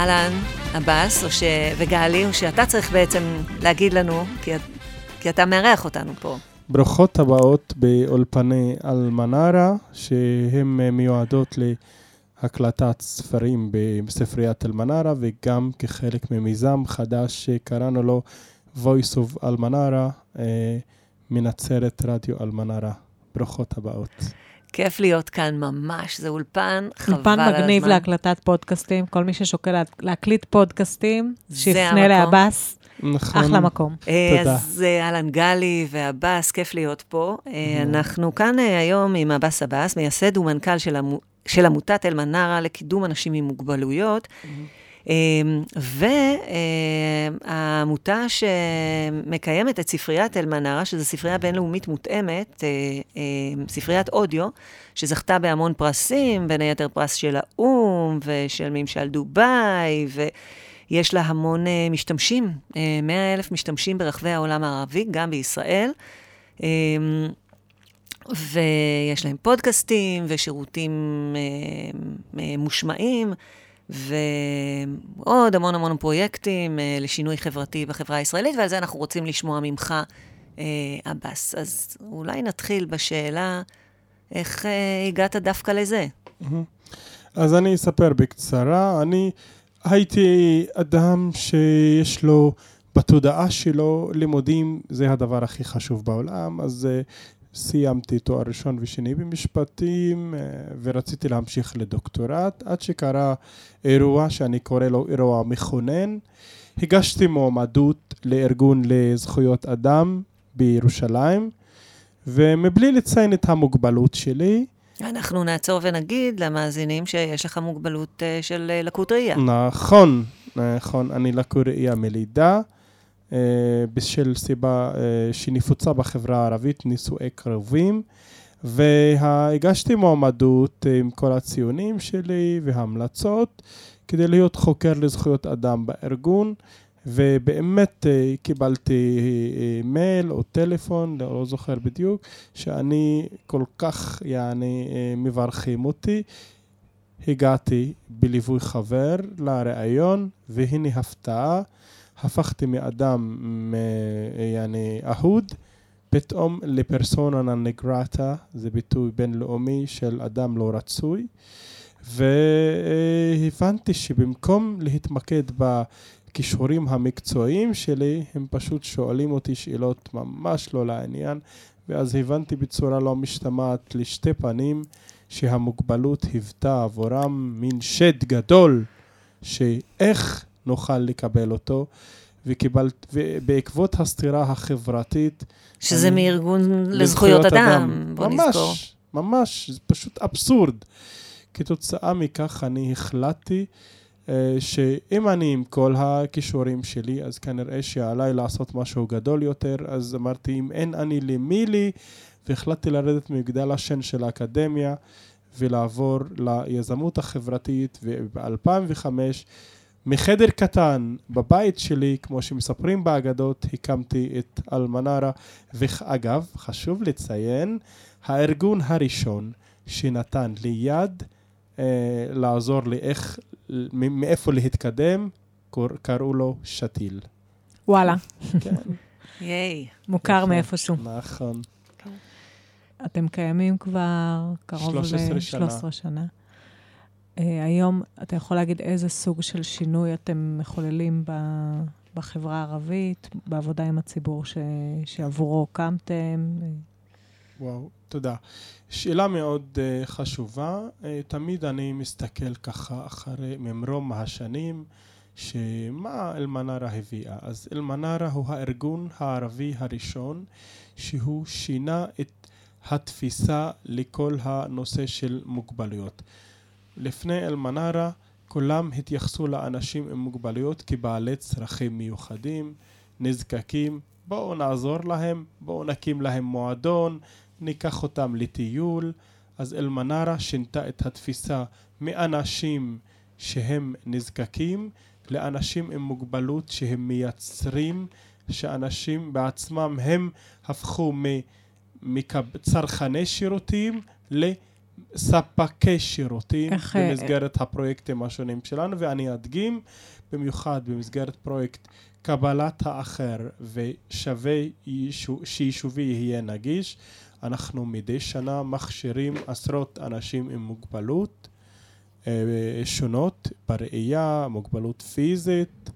אהלן, עבאס, ש... וגלי, או שאתה צריך בעצם להגיד לנו, כי, כי אתה מארח אותנו פה. ברוכות הבאות באולפני אלמנרה, שהן מיועדות להקלטת ספרים בספריית אלמנרה, וגם כחלק ממיזם חדש שקראנו לו Voice of אלמנרה, אה, מנצרת רדיו אלמנרה. ברוכות הבאות. כיף להיות כאן ממש, זה אולפן, חבל על הזמן. אולפן מגניב להקלטת פודקאסטים, כל מי ששוקל להקליט פודקאסטים, שיפנה לעבאס. נכון. אחלה מקום. אה, תודה. אז אה, אהלן גלי ועבאס, כיף להיות פה. אה, אנחנו כאן היום עם עבאס עבאס, מייסד ומנכ"ל של, עמו, של עמותת אלמנרה לקידום אנשים עם מוגבלויות. והעמותה שמקיימת את ספריית אלמנרה, שזו ספרייה בינלאומית מותאמת, ספריית אודיו, שזכתה בהמון פרסים, בין היתר פרס של האו"ם ושל ממשל דובאי, ו... יש לה המון uh, משתמשים, uh, 100 אלף משתמשים ברחבי העולם הערבי, גם בישראל. Um, ויש להם פודקאסטים ושירותים uh, uh, מושמעים, ועוד המון המון פרויקטים uh, לשינוי חברתי בחברה הישראלית, ועל זה אנחנו רוצים לשמוע ממך, uh, עבאס. אז אולי נתחיל בשאלה, איך uh, הגעת דווקא לזה? אז אני אספר בקצרה. אני... הייתי אדם שיש לו בתודעה שלו לימודים זה הדבר הכי חשוב בעולם, אז סיימתי תואר ראשון ושני במשפטים uh, ורציתי להמשיך לדוקטורט עד שקרה אירוע שאני קורא לו אירוע מכונן. הגשתי מועמדות לארגון לזכויות אדם בירושלים ומבלי לציין את המוגבלות שלי אנחנו נעצור ונגיד למאזינים שיש לך מוגבלות uh, של uh, לקות ראייה. נכון, נכון. אני לקות ראייה מלידה, בשל סיבה uh, שנפוצה בחברה הערבית, נישואי קרובים, והגשתי מועמדות עם כל הציונים שלי והמלצות כדי להיות חוקר לזכויות אדם בארגון. ובאמת אה, קיבלתי אה, מייל או טלפון, לא זוכר בדיוק, שאני כל כך, יעני, אה, מברכים אותי. הגעתי בליווי חבר לראיון, והנה הפתעה, הפכתי מאדם, יעני, אהוד, פתאום לפרסונה נגרטה, זה ביטוי בינלאומי של אדם לא רצוי. והבנתי שבמקום להתמקד ב... הכישורים המקצועיים שלי, הם פשוט שואלים אותי שאלות ממש לא לעניין, ואז הבנתי בצורה לא משתמעת לשתי פנים שהמוגבלות היוותה עבורם מין שד גדול, שאיך נוכל לקבל אותו, וקיבלת, ובעקבות הסתירה החברתית... שזה אני, מארגון לזכויות אדם, אדם, בוא ממש, נזכור. ממש, זה פשוט אבסורד. כתוצאה מכך אני החלטתי אה, שאם אני עם כל הכישורים שלי, אז כנראה שעליי לעשות משהו גדול יותר, אז אמרתי, אם אין אני למי לי, והחלטתי לרדת ממגדל השן של האקדמיה ולעבור ליזמות החברתית, וב-2005 מחדר קטן בבית שלי, כמו שמספרים באגדות, הקמתי את אלמנרה, ואגב, חשוב לציין, הארגון הראשון שנתן לי יד אה, לעזור לי איך מאיפה להתקדם, קראו לו שתיל. וואלה. כן. ייי. מוכר נכון, מאיפשהו. נכון. אתם קיימים כבר קרוב ל-13 שנה. Uh, היום אתה יכול להגיד איזה סוג של שינוי אתם מחוללים ב, בחברה הערבית, בעבודה עם הציבור ש, שעבורו קמתם? וואו, תודה. שאלה מאוד uh, חשובה. Uh, תמיד אני מסתכל ככה אחרי ממרום השנים, שמה אלמנרה הביאה. אז אלמנרה הוא הארגון הערבי הראשון שהוא שינה את התפיסה לכל הנושא של מוגבלויות. לפני אלמנרה כולם התייחסו לאנשים עם מוגבלויות כבעלי צרכים מיוחדים, נזקקים, בואו נעזור להם, בואו נקים להם מועדון, ניקח אותם לטיול, אז אלמנרה שינתה את התפיסה מאנשים שהם נזקקים לאנשים עם מוגבלות שהם מייצרים, שאנשים בעצמם הם הפכו מצרכני שירותים ספקי שירותים איך, במסגרת הפרויקטים השונים שלנו, ואני אדגים במיוחד במסגרת פרויקט קבלת האחר ושווה שיישובי יהיה נגיש. אנחנו מדי שנה מכשירים עשרות אנשים עם מוגבלות אה, שונות בראייה, מוגבלות פיזית,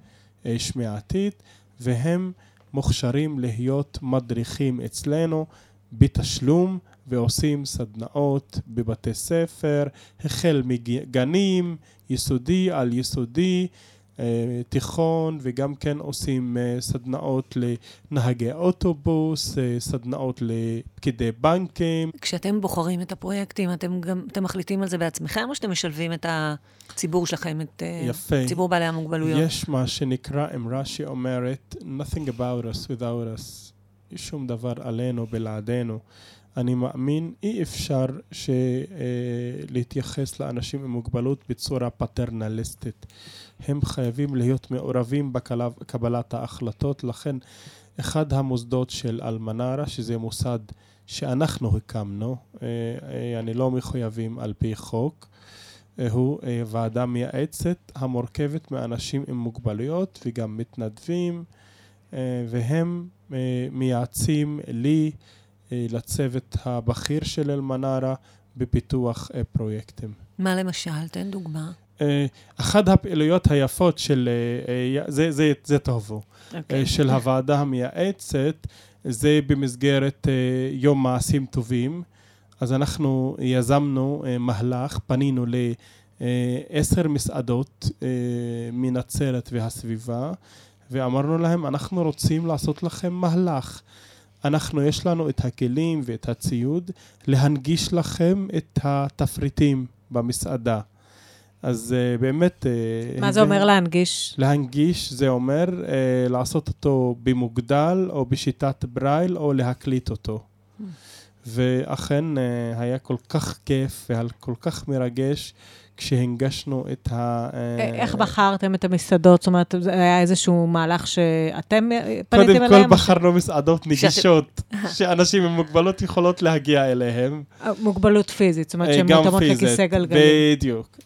אה, שמיעתית, והם מוכשרים להיות מדריכים אצלנו בתשלום ועושים סדנאות בבתי ספר, החל מגנים, יסודי על יסודי, אה, תיכון וגם כן עושים אה, סדנאות לנהגי אוטובוס, אה, סדנאות לפקידי בנקים. כשאתם בוחרים את הפרויקטים, אתם גם, אתם מחליטים על זה בעצמכם, או שאתם משלבים את הציבור שלכם, את יפה. ציבור בעלי המוגבלויות? יש מה שנקרא אמרה שאומרת, nothing about us without us, שום דבר עלינו בלעדינו. אני מאמין אי אפשר ש, להתייחס לאנשים עם מוגבלות בצורה פטרנליסטית. הם חייבים להיות מעורבים בקבלת ההחלטות, לכן אחד המוסדות של אלמנארה, שזה מוסד שאנחנו הקמנו, אה, אה, אני לא מחויבים על פי חוק, אה, הוא ועדה מייעצת המורכבת מאנשים עם מוגבלויות וגם מתנדבים, והם מייעצים לי, לצוות הבכיר של אלמנארה, בפיתוח פרויקטים. מה למשל? תן דוגמה. אה, אחת הפעילויות היפות של, אה, אה, זה, זה, זה טובו, okay. אוקיי. של הוועדה המייעצת, זה במסגרת יום מעשים טובים. אז אנחנו יזמנו מהלך, פנינו לעשר מסעדות מנצרת והסביבה, ואמרנו להם, אנחנו רוצים לעשות לכם מהלך. אנחנו, יש לנו את הכלים ואת הציוד להנגיש לכם את התפריטים במסעדה. אז uh, באמת... Uh, מה זה אומר להנגיש? להנגיש זה אומר uh, לעשות אותו במוגדל או בשיטת ברייל או להקליט אותו. Mm. ואכן uh, היה כל כך כיף וכל כך מרגש כשהנגשנו את ה... אה, איך בחרתם את המסעדות? זאת אומרת, זה היה איזשהו מהלך שאתם פניתם אליהם? קודם כל בחרנו מסעדות נגישות, שאנשים עם מוגבלות יכולות להגיע אליהם. אה, מוגבלות פיזית, זאת אומרת אה, שהן מותאמות לכיסא גלגלים. בדיוק,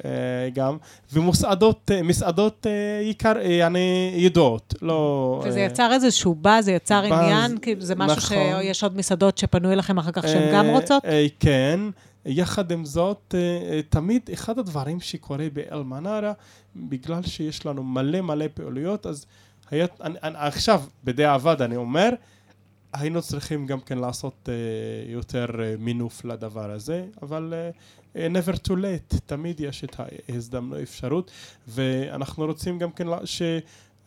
גם. ומסעדות, מסעדות יקר, יעני, ידועות, לא... וזה יצר איזשהו באז, זה יצר עניין? כי זה משהו נכון. שיש עוד מסעדות שפנו אליכם אחר כך שהן גם רוצות? כן. יחד עם זאת, אה, אה, תמיד אחד הדברים שקורה באלמנארה, בגלל שיש לנו מלא מלא פעילויות, אז היה, אני, אני, עכשיו, בדיעבד אני אומר, היינו צריכים גם כן לעשות uh, יותר מינוף לדבר הזה, אבל never too late, תמיד יש את ההזדמנות, אפשרות, ואנחנו רוצים גם כן ש...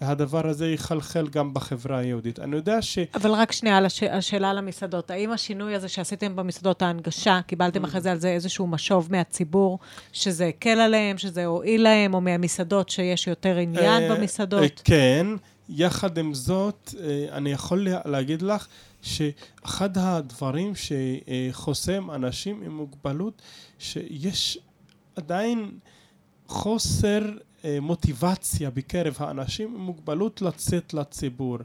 הדבר הזה יחלחל גם בחברה היהודית. אני יודע ש... אבל רק שנייה, על הש... השאלה על המסעדות. האם השינוי הזה שעשיתם במסעדות, ההנגשה, קיבלתם אחרי זה על זה איזשהו משוב מהציבור, שזה הקל עליהם, שזה הועיל להם, או מהמסעדות שיש יותר עניין אה, במסעדות? אה, כן. יחד עם זאת, אה, אני יכול להגיד לך שאחד הדברים שחוסם אנשים עם מוגבלות, שיש עדיין חוסר מוטיבציה בקרב האנשים עם מוגבלות לצאת לציבור.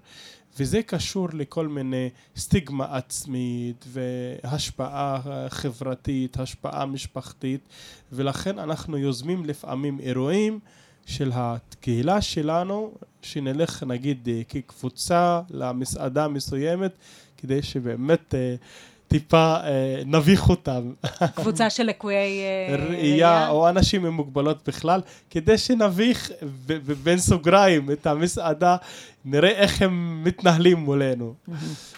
וזה קשור לכל מיני סטיגמה עצמית והשפעה חברתית, השפעה משפחתית. ולכן אנחנו יוזמים לפעמים אירועים של הקהילה שלנו שנלך נגיד אה, כקבוצה למסעדה מסוימת כדי שבאמת אה, טיפה אה, נביך אותם. קבוצה של לקויי אה, ראייה, או אנשים עם מוגבלות בכלל, כדי שנביך בין סוגריים את המסעדה, נראה איך הם מתנהלים מולנו.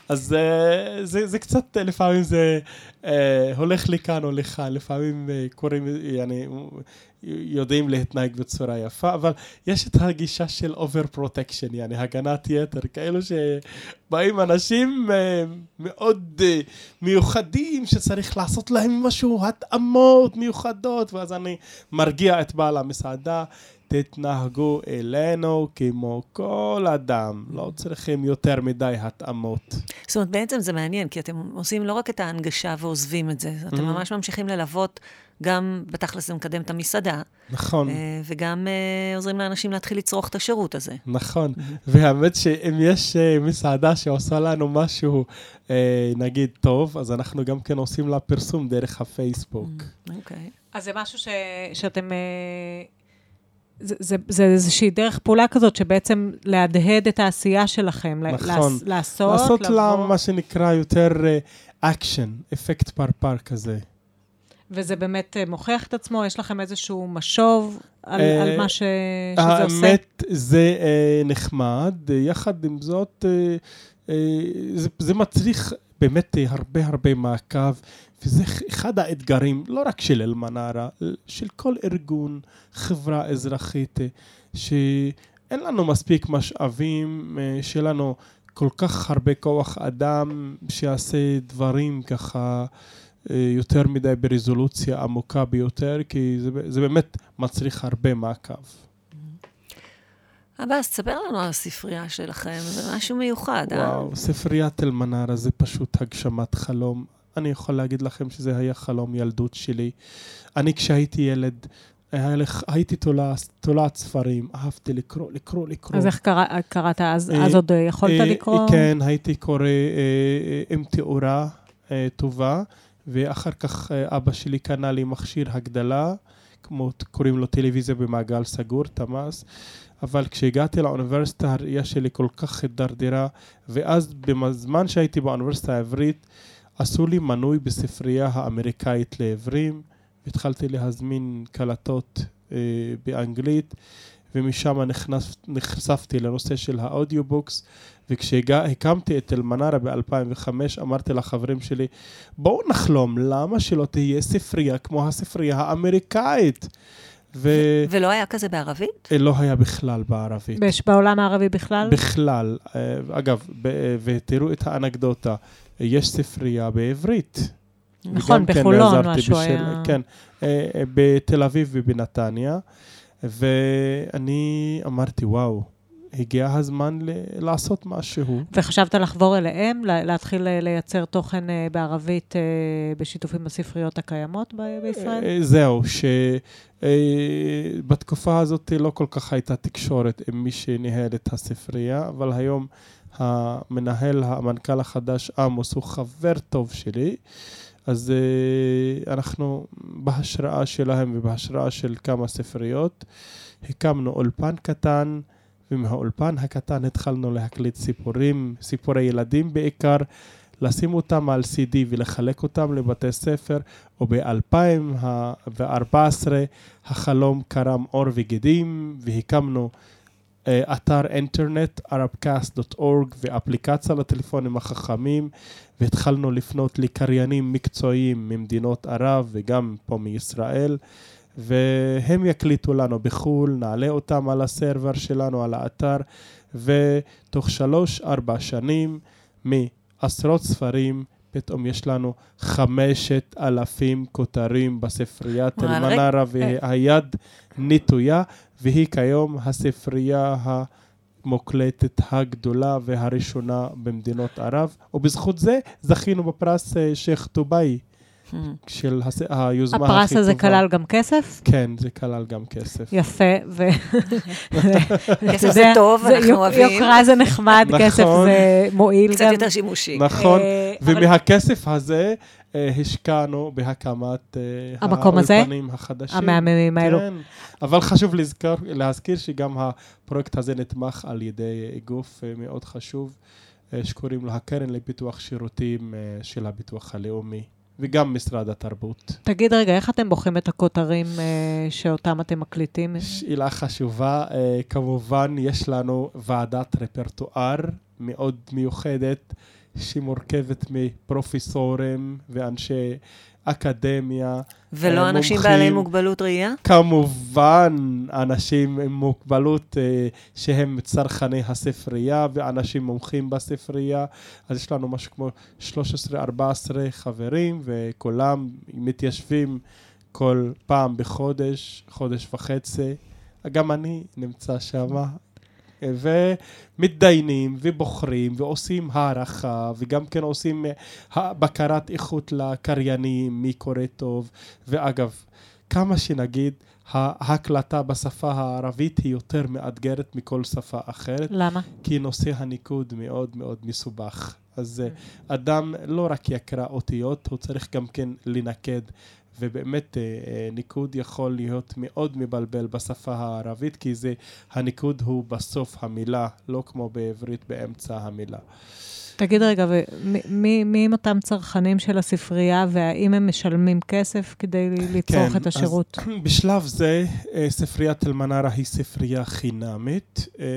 אז אה, זה, זה קצת, לפעמים זה אה, הולך לכאן או לכאן, לפעמים אה, קוראים, יעני, יודעים להתנהג בצורה יפה, אבל יש את הגישה של over protection, יעני הגנת יתר, כאלו שבאים אנשים מאוד מיוחדים, שצריך לעשות להם משהו, התאמות מיוחדות, ואז אני מרגיע את בעל המסעדה. תתנהגו אלינו כמו כל אדם, לא צריכים יותר מדי התאמות. זאת אומרת, בעצם זה מעניין, כי אתם עושים לא רק את ההנגשה ועוזבים את זה, אתם mm-hmm. ממש ממשיכים ללוות גם בתכלס זה מקדם את המסעדה. נכון. Uh, וגם uh, עוזרים לאנשים להתחיל לצרוך את השירות הזה. נכון. Mm-hmm. והאמת שאם יש uh, מסעדה שעושה לנו משהו, נגיד, טוב, אז אנחנו גם כן עושים לה פרסום דרך הפייסבוק. Mm-hmm. אוקיי. Okay. אז זה משהו ש, שאתם... זה, זה, זה איזושהי דרך פעולה כזאת, שבעצם להדהד את העשייה שלכם. נכון. לעשות, לעשות, לעשות לה מה שנקרא יותר אקשן, אפקט פרפר כזה. וזה באמת מוכיח את עצמו? יש לכם איזשהו משוב על, על מה ש, שזה האמת, עושה? האמת, זה אה, נחמד. יחד עם זאת, אה, אה, זה, זה מצריך באמת הרבה הרבה מעקב, וזה אחד האתגרים, לא רק של אלמנארה, של כל ארגון, חברה אזרחית, שאין לנו מספיק משאבים, שיהיה לנו כל כך הרבה כוח אדם שיעשה דברים ככה יותר מדי ברזולוציה עמוקה ביותר, כי זה, זה באמת מצריך הרבה מעקב. עבאס, תספר לנו על הספרייה שלכם, זה משהו מיוחד, וואו, אה? וואו, ספריית אל-מנארה זה פשוט הגשמת חלום. אני יכול להגיד לכם שזה היה חלום ילדות שלי. אני כשהייתי ילד, הייתי תולעת ספרים, אהבתי לקרוא, לקרוא, לקרוא. אז איך קרא, קראת אז? אז עוד יכולת לקרוא? כן, הייתי קורא עם תאורה טובה, ואחר כך אבא שלי קנה לי מכשיר הגדלה, כמו קוראים לו טלוויזיה במעגל סגור, תמ"ס. אבל כשהגעתי לאוניברסיטה הראייה שלי כל כך הידרדרה, ואז בזמן שהייתי באוניברסיטה העברית, עשו לי מנוי בספרייה האמריקאית לעיוורים, והתחלתי להזמין קלטות אה, באנגלית, ומשם נכנס, נחשפתי לנושא של ה audiobooks, וכשהקמתי את אלמנארה ב-2005, אמרתי לחברים שלי, בואו נחלום, למה שלא תהיה ספרייה כמו הספרייה האמריקאית? ו... ולא היה כזה בערבית? לא היה בכלל בערבית. בעולם הערבי בכלל? בכלל. אגב, ותראו את האנקדוטה, יש ספרייה בעברית. נכון, בחולון כן משהו בשל, היה... כן, בתל אביב ובנתניה, ואני אמרתי, וואו, הגיע הזמן ל- לעשות משהו. וחשבת לחבור אליהם, להתחיל לייצר תוכן בערבית בשיתוף עם הספריות הקיימות ב- בישראל? זהו, שבתקופה הזאת לא כל כך הייתה תקשורת עם מי שניהל את הספרייה, אבל היום המנהל, המנכ"ל החדש, עמוס, הוא חבר טוב שלי. אז uh, אנחנו בהשראה שלהם ובהשראה של כמה ספריות, הקמנו אולפן קטן, ומהאולפן הקטן התחלנו להקליט סיפורים, סיפורי ילדים בעיקר, לשים אותם על CD ולחלק אותם לבתי ספר, וב-2014 החלום קרם עור וגידים, והקמנו אתר אינטרנט, arabcast.org, ואפליקציה לטלפונים החכמים, והתחלנו לפנות לקריינים מקצועיים ממדינות ערב וגם פה מישראל. והם יקליטו לנו בחו"ל, נעלה אותם על הסרבר שלנו, על האתר, ותוך שלוש-ארבע שנים, מעשרות ספרים, פתאום יש לנו חמשת אלפים כותרים בספריית אל-מנארה, והיד נטויה, והיא כיום הספרייה המוקלטת הגדולה והראשונה במדינות ערב, ובזכות זה זכינו בפרס שייח' טובאי. של הס... היוזמה הכי טובה. הפרס הזה כלל גם כסף? כן, זה כלל גם כסף. יפה, ו... כסף זה טוב, אנחנו אוהבים. יוקרה זה נחמד, כסף זה מועיל גם. קצת יותר שימושי. נכון, ומהכסף הזה השקענו בהקמת האולפנים החדשים. המהממים האלו. כן, אבל חשוב להזכיר שגם הפרויקט הזה נתמך על ידי גוף מאוד חשוב, שקוראים לו הקרן לפיתוח שירותים של הביטוח הלאומי. וגם משרד התרבות. תגיד רגע, איך אתם בוחרים את הכותרים אה, שאותם אתם מקליטים? שאלה חשובה. אה, כמובן, יש לנו ועדת רפרטואר מאוד מיוחדת, שמורכבת מפרופסורים ואנשי אקדמיה. ולא אה, אנשים מומחים, בעלי מוגבלות ראייה? כמובן, אנשים עם מוגבלות אה, שהם צרכני הספרייה ואנשים מומחים בספרייה. אז יש לנו משהו כמו 13-14 חברים, וכולם מתיישבים כל פעם בחודש, חודש וחצי. גם אני נמצא שם, ומתדיינים ובוחרים ועושים הערכה וגם כן עושים אה, בקרת איכות לקריינים, מי קורא טוב. ואגב, כמה שנגיד, ההקלטה בשפה הערבית היא יותר מאתגרת מכל שפה אחרת. למה? כי נושא הניקוד מאוד מאוד מסובך. אז אה, אדם לא רק יקרא אותיות, הוא צריך גם כן לנקד. ובאמת ניקוד יכול להיות מאוד מבלבל בשפה הערבית, כי זה, הניקוד הוא בסוף המילה, לא כמו בעברית באמצע המילה. תגיד רגע, מי, מי הם אותם צרכנים של הספרייה, והאם הם משלמים כסף כדי לצרוך כן, את השירות? אז בשלב זה, אה, ספריית אל-מנארה היא ספרייה חינמית אה, אה,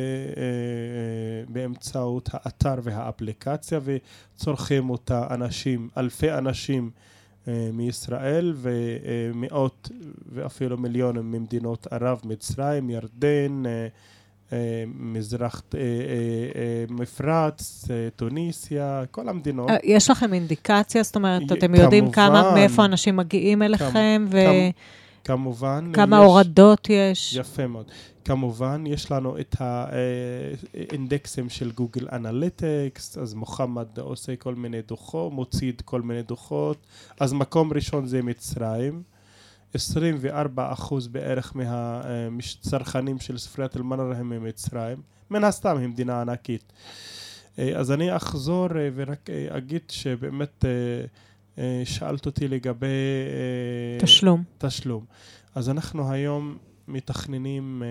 באמצעות האתר והאפליקציה, וצורכים אותה אנשים, אלפי אנשים מישראל ומאות ואפילו מיליונים ממדינות ערב, מצרים, ירדן, מזרח, אה, אה, אה, מפרץ, טוניסיה, כל המדינות. יש לכם אינדיקציה? זאת אומרת, אתם יודעים כמה, מאיפה אנשים מגיעים אליכם? ו... כמובן. כמה יש, הורדות יש? יפה מאוד. כמובן, יש לנו את האינדקסים של גוגל אנליטיקס, אז מוחמד עושה כל מיני דוחות, מוציא כל מיני דוחות. אז מקום ראשון זה מצרים. 24 אחוז בערך מהצרכנים של ספריית אל-מנרה הם ממצרים, מן הסתם היא מדינה ענקית. אה, אז אני אחזור אה, ורק אה, אגיד שבאמת שאלת אותי לגבי... תשלום. תשלום. אז אנחנו היום מתכננים,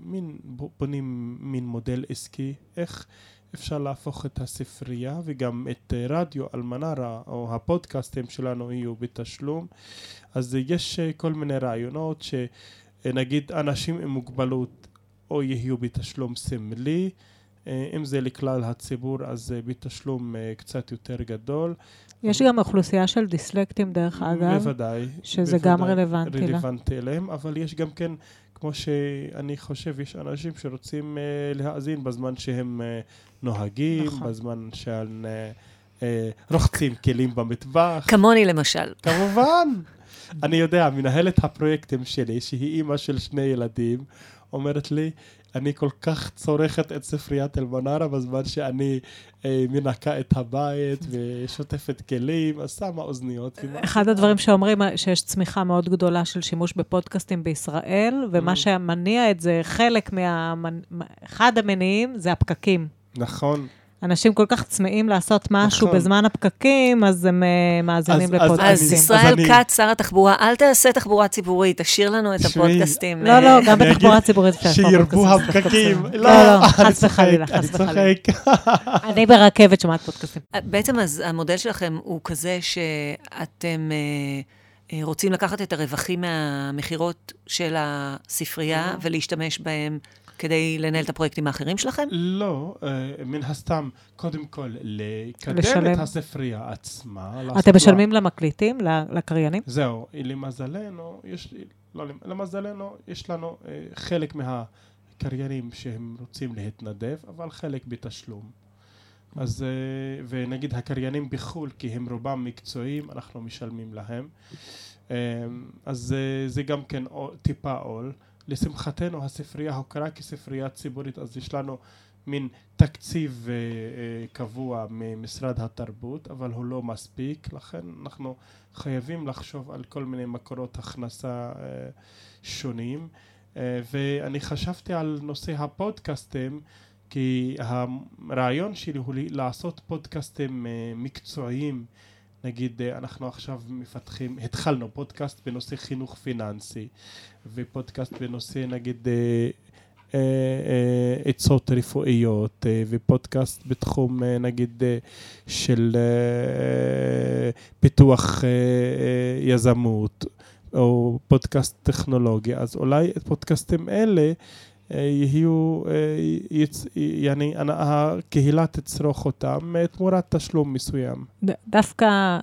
מין, בונים מין מודל עסקי, איך אפשר להפוך את הספרייה וגם את רדיו אלמנרה או הפודקאסטים שלנו יהיו בתשלום. אז יש אה, כל מיני רעיונות שנגיד אנשים עם מוגבלות או יהיו בתשלום סמלי, אה, אם זה לכלל הציבור אז בתשלום אה, קצת יותר גדול. יש גם אוכלוסייה של דיסלקטים דרך אגב. בוודאי. שזה בוודאי גם רלוונטי לה. רלוונטי אליהם, אבל יש גם כן כמו שאני חושב, יש אנשים שרוצים uh, להאזין בזמן שהם uh, נוהגים, נכון. בזמן שהם uh, uh, רוחצים כלים במטבח. כמוני למשל. כמובן. אני יודע, מנהלת הפרויקטים שלי, שהיא אימא של שני ילדים, אומרת לי, אני כל כך צורכת את ספריית אל-מנארה בזמן שאני אה, מנקה את הבית ושוטפת כלים, אז שמה אוזניות. אחד הדברים שאומרים, שיש צמיחה מאוד גדולה של שימוש בפודקאסטים בישראל, ומה mm. שמניע את זה, חלק מה... אחד המניעים זה הפקקים. נכון. אנשים כל כך צמאים לעשות משהו נכון. בזמן הפקקים, אז הם uh, מאזינים לפודקאסטים. אז ישראל כץ, שר התחבורה, אל תעשה תחבורה ציבורית, תשאיר לנו את הפודקאסטים. לא, לא, גם בתחבורה ציבורית אפשר שירבו הפקקים. לא, לא, לא חס וחלילה, חס וחלילה. אני ברכבת שומעת פודקאסטים. אה, בעצם אז המודל שלכם הוא כזה שאתם... אה, רוצים לקחת את הרווחים מהמכירות של הספרייה ולהשתמש בהם כדי לנהל את הפרויקטים האחרים שלכם? לא, אה, מן הסתם, קודם כל, לקדם לשלם. את הספרייה עצמה. אתם משלמים לה... למקליטים, לקריינים? זהו, למזלנו, יש, לא, למזלנו, יש לנו אה, חלק מהקריינים שהם רוצים להתנדב, אבל חלק בתשלום. אז, אה, ונגיד הקריינים בחו"ל, כי הם רובם מקצועיים, אנחנו משלמים להם. אז זה גם כן טיפה עול. לשמחתנו הספרייה הוכרה כספרייה ציבורית אז יש לנו מין תקציב uh, uh, קבוע ממשרד התרבות אבל הוא לא מספיק. לכן אנחנו חייבים לחשוב על כל מיני מקורות הכנסה uh, שונים. uh, ואני חשבתי על נושא הפודקאסטים כי הרעיון שלי הוא לעשות פודקאסטים uh, מקצועיים נגיד אה, אנחנו עכשיו מפתחים, התחלנו פודקאסט בנושא חינוך פיננסי ופודקאסט בנושא נגיד אה, אה, עצות רפואיות ופודקאסט בתחום נגיד של פיתוח יזמות או פודקאסט טכנולוגיה. אז אולי פודקאסטים אלה יהיו, יעני, הקהילה תצרוך אותם תמורת תשלום מסוים. דווקא,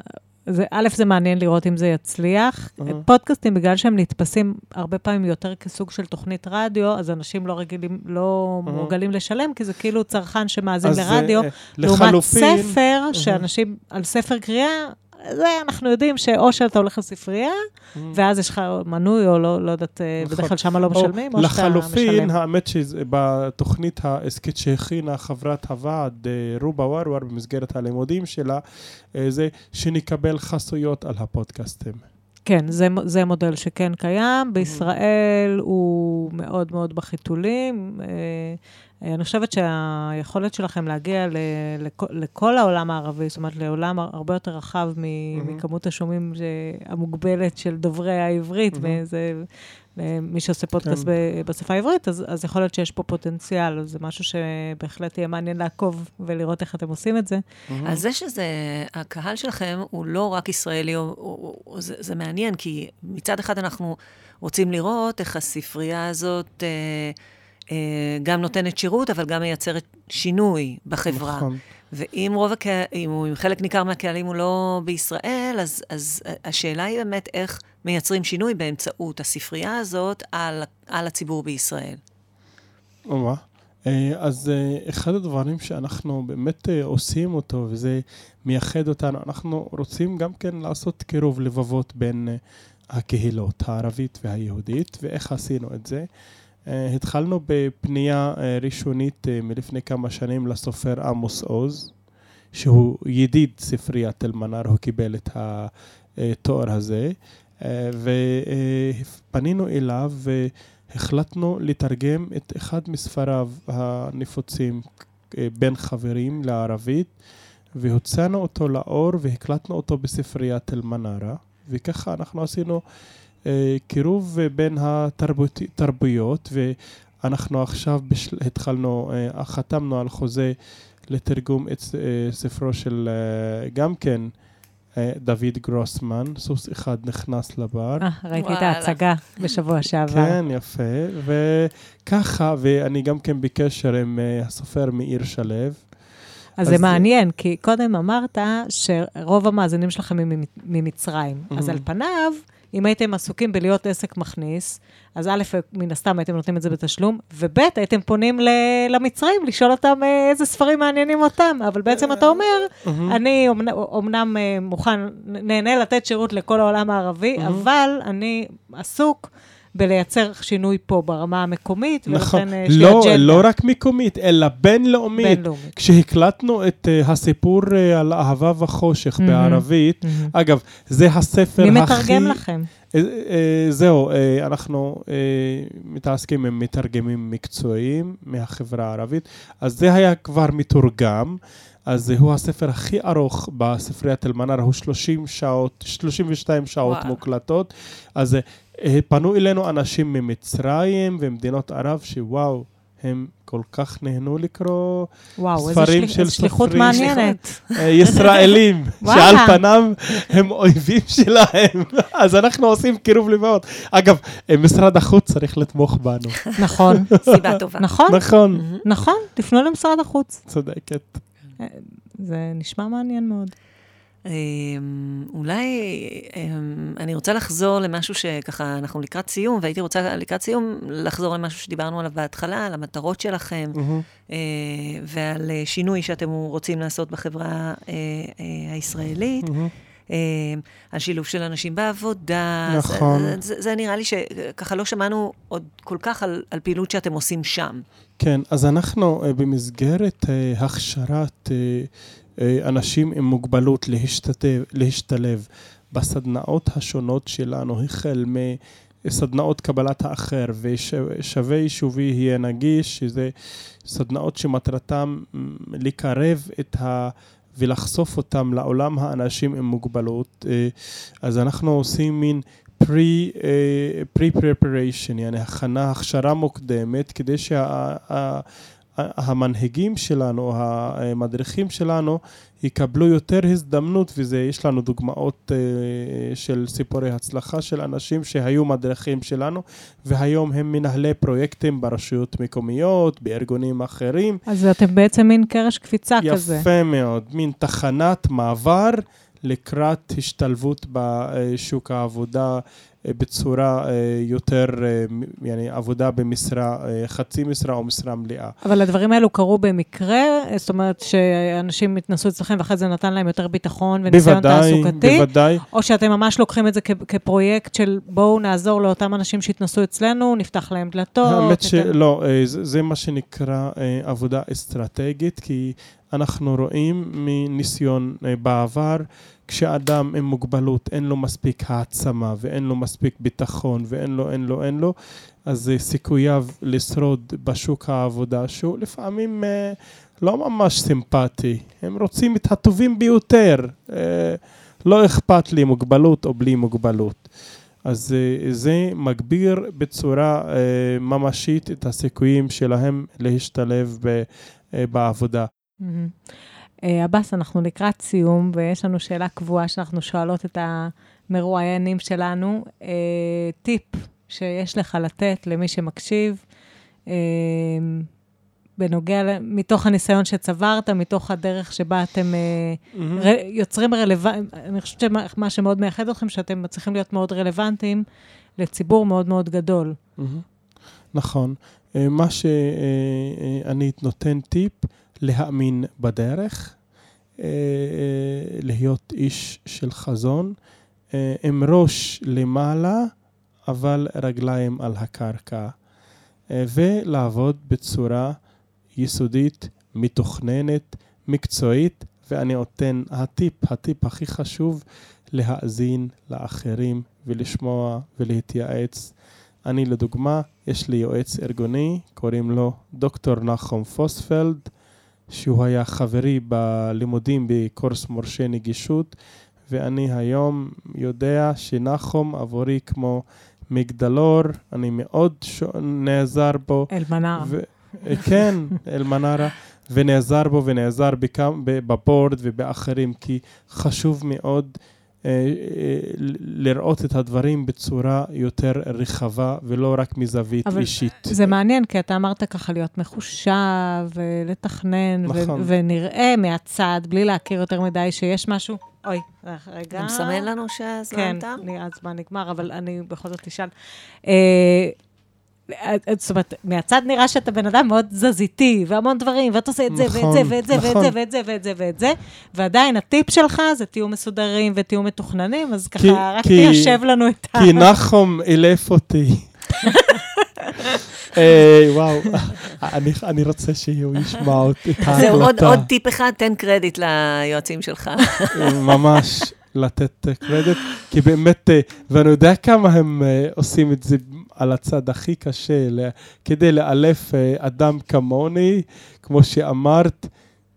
זה, א', זה מעניין לראות אם זה יצליח. Uh-huh. פודקאסטים, בגלל שהם נתפסים הרבה פעמים יותר כסוג של תוכנית רדיו, אז אנשים לא רגילים, לא uh-huh. מורגלים לשלם, כי זה כאילו צרכן שמאזין לרדיו. Uh, לעומת לחלופין... ספר, uh-huh. שאנשים, על ספר קריאה, זה אנחנו יודעים שאו שאתה הולך לספרייה, mm. ואז יש לך מנוי, או לא, לא יודעת, אה, נכון. בדרך כלל שם לא משלמים, או, או שאתה משלם. לחלופין, האמת שבתוכנית ההסכת שהכינה חברת הוועד, אה, רובה ורוור, במסגרת הלימודים שלה, אה, זה שנקבל חסויות על הפודקאסטים. כן, זה, זה מודל שכן קיים. בישראל הוא מאוד מאוד בחיתולים. אני חושבת שהיכולת שלכם להגיע ל, לכ, לכל העולם הערבי, זאת אומרת, לעולם הרבה יותר רחב מ, mm-hmm. מכמות השומעים המוגבלת של דוברי העברית, mm-hmm. וזה, מי שעושה פודקאסט כן. בשפה העברית, אז, אז יכול להיות שיש פה פוטנציאל, זה משהו שבהחלט יהיה מעניין לעקוב ולראות איך אתם עושים את זה. על זה שזה, הקהל שלכם הוא לא רק ישראלי, הוא, הוא, הוא, זה, זה מעניין, כי מצד אחד אנחנו רוצים לראות איך הספרייה הזאת... אה, אה, גם נותנת שירות, אבל גם מייצרת שינוי בחברה. נכון. ואם רוב הקהל, אם חלק ניכר מהקהלים הוא לא בישראל, אז, אז השאלה היא באמת איך מייצרים שינוי באמצעות הספרייה הזאת על, על הציבור בישראל. או אה, אז אה, אחד הדברים שאנחנו באמת עושים אותו, וזה מייחד אותנו, אנחנו רוצים גם כן לעשות קירוב לבבות בין הקהילות הערבית והיהודית, ואיך עשינו את זה? אה, התחלנו בפנייה אה, ראשונית אה, מלפני כמה שנים לסופר עמוס עוז, שהוא ידיד ספריית אל-מנאר, הוא קיבל את התואר הזה, ופנינו אליו והחלטנו לתרגם את אחד מספריו הנפוצים בין חברים לערבית, והוצאנו אותו לאור והקלטנו אותו בספריית אל-מנארה, וככה אנחנו עשינו אה, קירוב בין התרבויות, ואנחנו עכשיו בשל... התחלנו, אה, חתמנו על חוזה לתרגום את אה, ספרו של גם כן דוד גרוסמן, סוס אחד נכנס לבר. אה, ראיתי את ההצגה בשבוע שעבר. כן, יפה. וככה, ואני גם כן בקשר עם הסופר מאיר שלו. אז, אז זה מעניין, כי קודם אמרת שרוב המאזינים שלכם ממצרים. אז על פניו... אם הייתם עסוקים בלהיות עסק מכניס, אז א', מן הסתם הייתם נותנים את זה בתשלום, וב', הייתם פונים למצרים לשאול אותם אה, איזה ספרים מעניינים אותם. אבל בעצם אתה אומר, אני אומנם אה, מוכן, נהנה לתת שירות לכל העולם הערבי, אבל אני עסוק. בלייצר שינוי פה ברמה המקומית, נכון. ולכן יש לא, לי אג'נדה. לא רק מקומית, אלא בינלאומית. בינלאומית. כשהקלטנו את uh, הסיפור uh, על אהבה וחושך mm-hmm. בערבית, mm-hmm. אגב, זה הספר מי הכי... מי מתרגם לכם? Uh, uh, זהו, uh, אנחנו מתעסקים עם מתרגמים מקצועיים מהחברה הערבית, אז זה היה כבר מתורגם. אז הוא הספר הכי ארוך בספריית אל-מנאר, הוא 30 שעות, 32 שעות וואו. מוקלטות. אז אה, פנו אלינו אנשים ממצרים ומדינות ערב שוואו, הם כל כך נהנו לקרוא וואו, ספרים של איזה שליחות מעניינת. אה, ישראלים, שעל פניו הם אויבים שלהם. אז אנחנו עושים קירוב לבאות. אגב, אה, משרד החוץ צריך לתמוך בנו. נכון. סיבה טובה. נכון. נכון. נכון, תפנו למשרד החוץ. צודקת. זה נשמע מעניין מאוד. אמ, אולי אמ, אני רוצה לחזור למשהו שככה, אנחנו לקראת סיום, והייתי רוצה לקראת סיום לחזור למשהו שדיברנו עליו בהתחלה, על המטרות שלכם, mm-hmm. ועל אה, שינוי שאתם רוצים לעשות בחברה אה, הישראלית. Mm-hmm. על שילוב של אנשים בעבודה. נכון. זה, זה, זה נראה לי שככה לא שמענו עוד כל כך על, על פעילות שאתם עושים שם. כן, אז אנחנו במסגרת הכשרת אה, אנשים עם מוגבלות להשתתף, להשתלב בסדנאות השונות שלנו, החל מסדנאות קבלת האחר ושווה יישובי יהיה נגיש, שזה סדנאות שמטרתם לקרב את ה... ולחשוף אותם לעולם האנשים עם מוגבלות. אה, אז אנחנו עושים מין pre-preparation, אה, יעני הכנה, הכשרה מוקדמת, כדי שה... המנהיגים שלנו, המדריכים שלנו, יקבלו יותר הזדמנות, וזה, יש לנו דוגמאות uh, של סיפורי הצלחה של אנשים שהיו מדריכים שלנו, והיום הם מנהלי פרויקטים ברשויות מקומיות, בארגונים אחרים. אז אתם בעצם מין קרש קפיצה יפה כזה. יפה מאוד, מין תחנת מעבר לקראת השתלבות בשוק העבודה אה, אה, בצורה אה, יותר, אה, يعني, עבודה במשרה, חצי משרה או משרה מלאה. אבל הדברים האלו קרו במקרה? זאת אומרת שאנשים התנסו אצלכם ואחרי זה נתן להם יותר ביטחון וניסיון בוודאי, תעסוקתי? בוודאי. או שאתם ממש לוקחים את זה כ- כפרויקט של בואו נעזור לאותם אנשים שהתנסו אצלנו, נפתח להם דלתות? האמת שלא, זה, זה מה שנקרא עבודה אסטרטגית, כי אנחנו רואים מניסיון בעבר, כשאדם עם מוגבלות אין לו מספיק העצמה ואין לו מספיק ביטחון ואין לו, אין לו, אין לו, אז סיכוייו לשרוד בשוק העבודה, שהוא לפעמים אה, לא ממש סימפטי. הם רוצים את הטובים ביותר. אה, לא אכפת לי מוגבלות או בלי מוגבלות. אז אה, זה מגביר בצורה אה, ממשית את הסיכויים שלהם להשתלב ב, אה, בעבודה. עבאס, אנחנו לקראת סיום, ויש לנו שאלה קבועה שאנחנו שואלות את המרואיינים שלנו. טיפ שיש לך לתת למי שמקשיב, בנוגע, מתוך הניסיון שצברת, מתוך הדרך שבה אתם mm-hmm. ר, יוצרים רלוונטיים, אני חושבת שמה שמאוד מייחד אתכם, שאתם מצליחים להיות מאוד רלוונטיים לציבור מאוד מאוד גדול. Mm-hmm. נכון. אה, מה שאני אה, נותן טיפ, להאמין בדרך, להיות איש של חזון, עם ראש למעלה, אבל רגליים על הקרקע, ולעבוד בצורה יסודית, מתוכננת, מקצועית, ואני נותן הטיפ, הטיפ הכי חשוב, להאזין לאחרים ולשמוע ולהתייעץ. אני לדוגמה, יש לי יועץ ארגוני, קוראים לו דוקטור נחום פוספלד, שהוא היה חברי בלימודים בקורס מורשה נגישות, ואני היום יודע שנחום עבורי כמו מגדלור, אני מאוד ש... נעזר בו. אלמנר. ו... כן, אלמנרה, ונעזר בו ונעזר בבורד ובאחרים, כי חשוב מאוד לראות את הדברים בצורה יותר רחבה ולא רק מזווית אבל אישית. אבל זה מעניין, כי אתה אמרת ככה להיות מחושב ולתכנן, נכון. ונראה מהצד, בלי להכיר יותר מדי, שיש משהו... אוי, רגע. אתה מסמן לנו שהזמן כן, תם? כן, הזמן נגמר, אבל אני בכל זאת אשאל. אה, זאת אומרת, מהצד נראה שאתה בן אדם מאוד תזזיתי, והמון דברים, ואתה עושה את זה, ואת זה, ואת זה, ואת זה, ואת זה, ואת זה, ואת זה, ועדיין הטיפ שלך זה תהיו מסודרים ותהיו מתוכננים, אז ככה, רק תיישב לנו את ה... כי נחום אילף אותי. וואו, אני רוצה שהוא ישמע את ההקלטה. זהו, עוד טיפ אחד, תן קרדיט ליועצים שלך. ממש. לתת קרדיט, כי באמת, ואני יודע כמה הם עושים את זה על הצד הכי קשה, כדי לאלף אה, אדם כמוני, כמו שאמרת,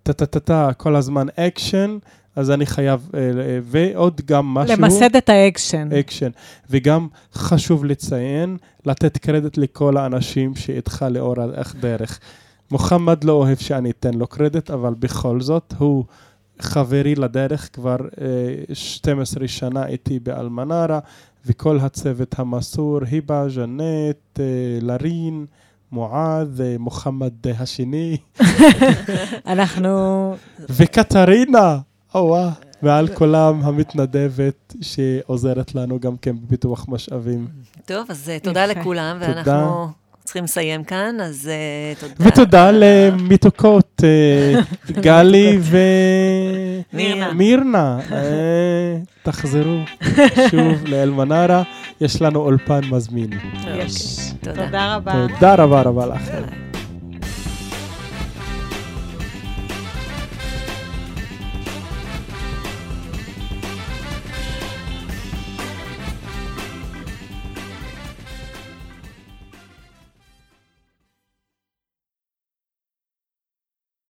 טה-טה-טה, כל הזמן אקשן. אז אני חייב, אה, אה, ועוד גם משהו... למסד את האקשן. אקשן. וגם חשוב לציין, לתת קרדיט לכל האנשים שאיתך לאור הדרך. מוחמד לא אוהב שאני אתן לו קרדיט, אבל בכל זאת, הוא חברי לדרך כבר 12 שנה איתי באלמנארה, וכל הצוות המסור, היבא, ז'נט, אה, לרין, מועד, אה, מוחמד השני. אנחנו... וקטרינה, או ועל כולם המתנדבת שעוזרת לנו גם כן בפיתוח משאבים. טוב, אז אה, תודה לכולם, ואנחנו... צריכים לסיים כאן, אז uh, תודה. ותודה למתוקות, uh, גלי ומירנה. uh, תחזרו שוב לאלמנרה, יש לנו אולפן מזמין. יש. תודה. תודה רבה. תודה רבה רבה לכם.